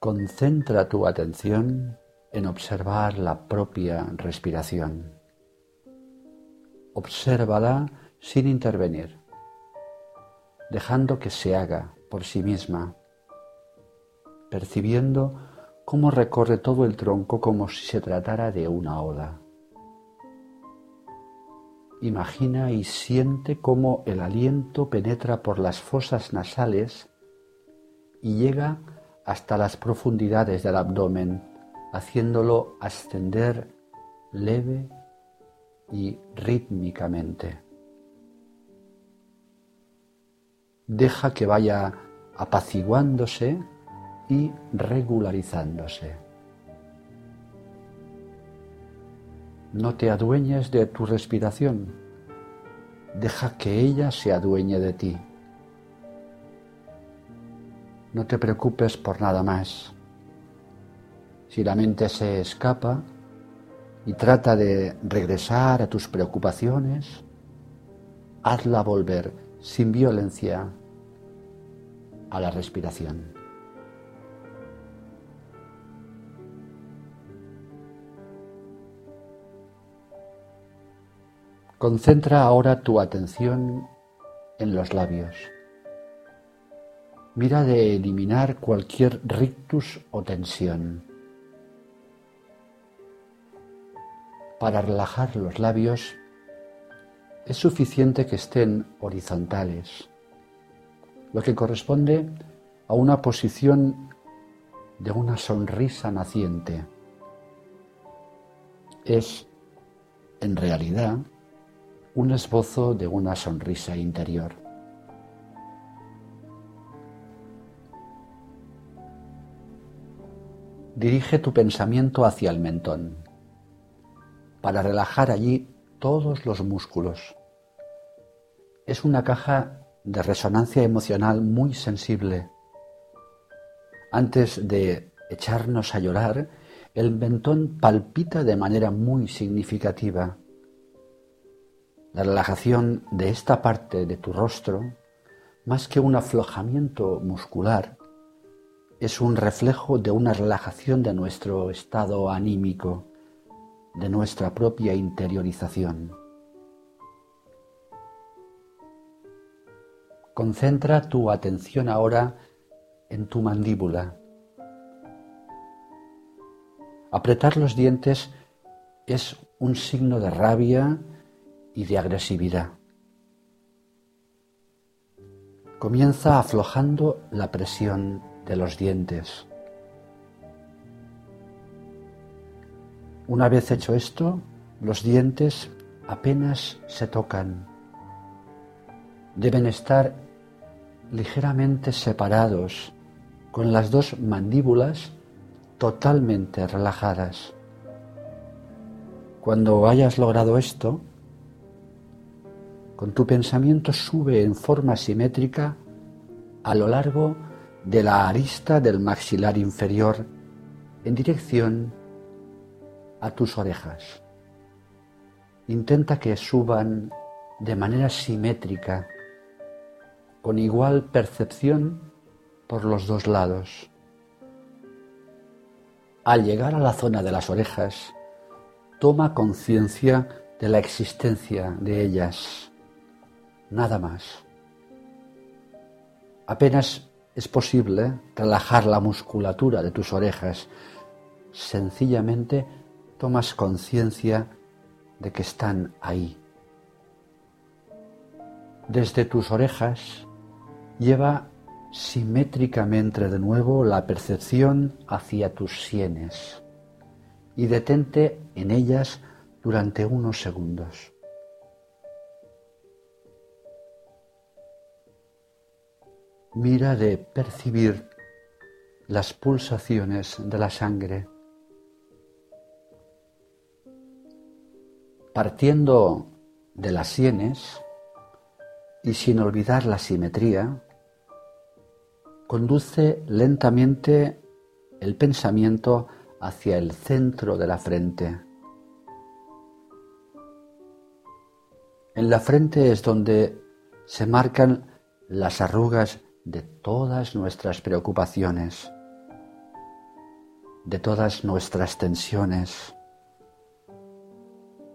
Concentra tu atención en observar la propia respiración. Obsérvala sin intervenir, dejando que se haga por sí misma, percibiendo cómo recorre todo el tronco como si se tratara de una ola. Imagina y siente cómo el aliento penetra por las fosas nasales y llega hasta las profundidades del abdomen, haciéndolo ascender leve y rítmicamente. Deja que vaya apaciguándose y regularizándose. No te adueñes de tu respiración, deja que ella se adueñe de ti. No te preocupes por nada más. Si la mente se escapa y trata de regresar a tus preocupaciones, hazla volver sin violencia a la respiración. Concentra ahora tu atención en los labios. Mira de eliminar cualquier rictus o tensión. Para relajar los labios es suficiente que estén horizontales, lo que corresponde a una posición de una sonrisa naciente. Es, en realidad, un esbozo de una sonrisa interior. Dirige tu pensamiento hacia el mentón para relajar allí todos los músculos. Es una caja de resonancia emocional muy sensible. Antes de echarnos a llorar, el mentón palpita de manera muy significativa la relajación de esta parte de tu rostro, más que un aflojamiento muscular, es un reflejo de una relajación de nuestro estado anímico, de nuestra propia interiorización. Concentra tu atención ahora en tu mandíbula. Apretar los dientes es un signo de rabia y de agresividad. Comienza aflojando la presión de los dientes. Una vez hecho esto, los dientes apenas se tocan. Deben estar ligeramente separados, con las dos mandíbulas totalmente relajadas. Cuando hayas logrado esto, con tu pensamiento sube en forma simétrica a lo largo de la arista del maxilar inferior en dirección a tus orejas. Intenta que suban de manera simétrica, con igual percepción por los dos lados. Al llegar a la zona de las orejas, toma conciencia de la existencia de ellas nada más. Apenas es posible relajar la musculatura de tus orejas. Sencillamente tomas conciencia de que están ahí. Desde tus orejas lleva simétricamente de nuevo la percepción hacia tus sienes y detente en ellas durante unos segundos. Mira de percibir las pulsaciones de la sangre. Partiendo de las sienes y sin olvidar la simetría, conduce lentamente el pensamiento hacia el centro de la frente. En la frente es donde se marcan las arrugas de todas nuestras preocupaciones. de todas nuestras tensiones,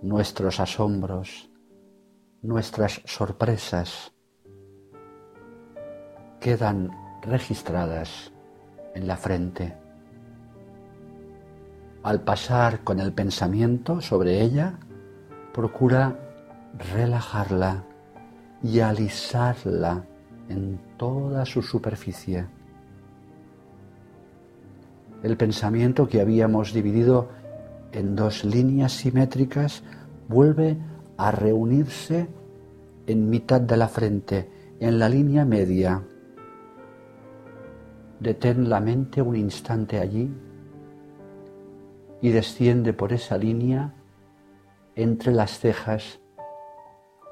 nuestros asombros, nuestras sorpresas, quedan registradas en la frente. Al pasar con el pensamiento sobre ella, procura relajarla y alisarla en toda su superficie. El pensamiento que habíamos dividido en dos líneas simétricas vuelve a reunirse en mitad de la frente, en la línea media. Detén la mente un instante allí y desciende por esa línea entre las cejas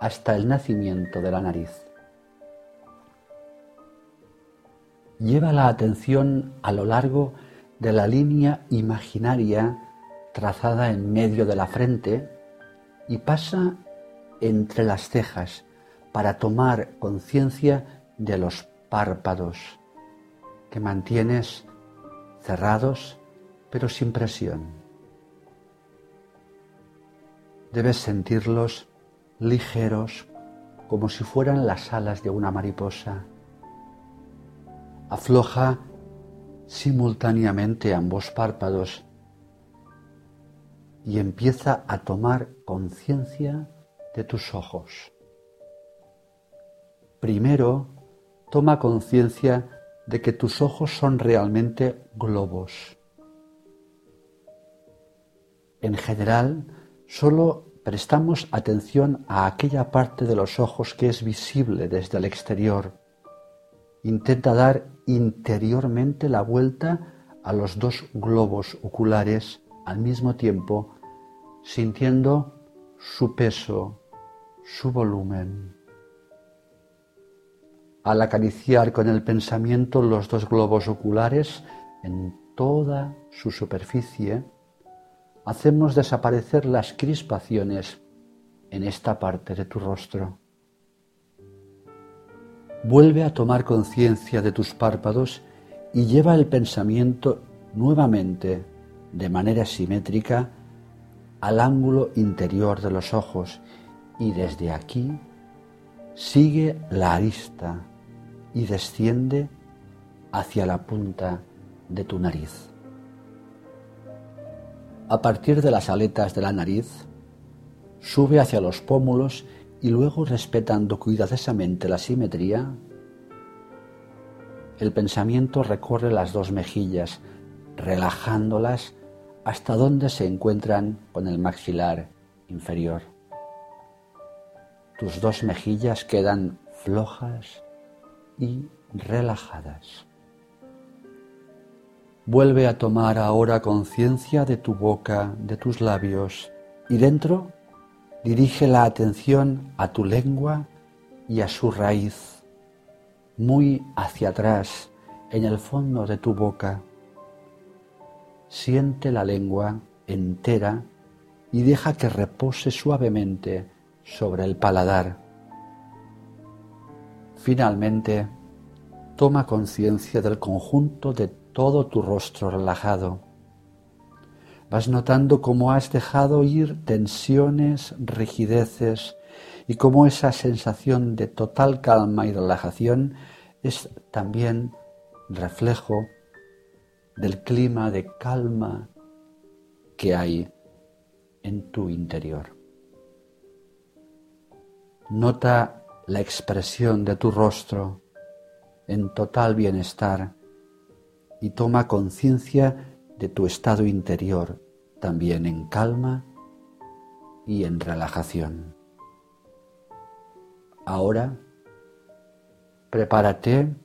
hasta el nacimiento de la nariz. Lleva la atención a lo largo de la línea imaginaria trazada en medio de la frente y pasa entre las cejas para tomar conciencia de los párpados que mantienes cerrados pero sin presión. Debes sentirlos ligeros como si fueran las alas de una mariposa. Afloja simultáneamente ambos párpados y empieza a tomar conciencia de tus ojos. Primero, toma conciencia de que tus ojos son realmente globos. En general, solo prestamos atención a aquella parte de los ojos que es visible desde el exterior. Intenta dar interiormente la vuelta a los dos globos oculares al mismo tiempo, sintiendo su peso, su volumen. Al acariciar con el pensamiento los dos globos oculares en toda su superficie, hacemos desaparecer las crispaciones en esta parte de tu rostro. Vuelve a tomar conciencia de tus párpados y lleva el pensamiento nuevamente de manera simétrica al ángulo interior de los ojos y desde aquí sigue la arista y desciende hacia la punta de tu nariz. A partir de las aletas de la nariz, sube hacia los pómulos y luego respetando cuidadosamente la simetría, el pensamiento recorre las dos mejillas, relajándolas hasta donde se encuentran con el maxilar inferior. Tus dos mejillas quedan flojas y relajadas. Vuelve a tomar ahora conciencia de tu boca, de tus labios, y dentro dirige la atención a tu lengua y a su raíz, muy hacia atrás, en el fondo de tu boca. Siente la lengua entera y deja que repose suavemente sobre el paladar. Finalmente, toma conciencia del conjunto de todo tu rostro relajado. Vas notando cómo has dejado ir tensiones, rigideces y cómo esa sensación de total calma y relajación es también reflejo del clima de calma que hay en tu interior. Nota la expresión de tu rostro en total bienestar y toma conciencia de tu estado interior, también en calma y en relajación. Ahora, prepárate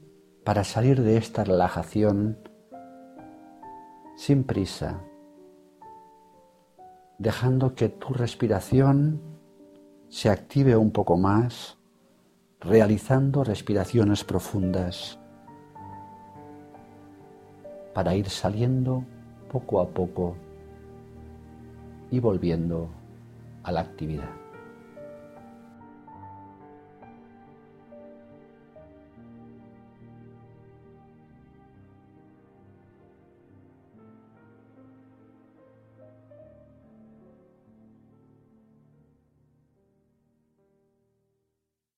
para salir de esta relajación sin prisa, dejando que tu respiración se active un poco más, realizando respiraciones profundas para ir saliendo poco a poco y volviendo a la actividad.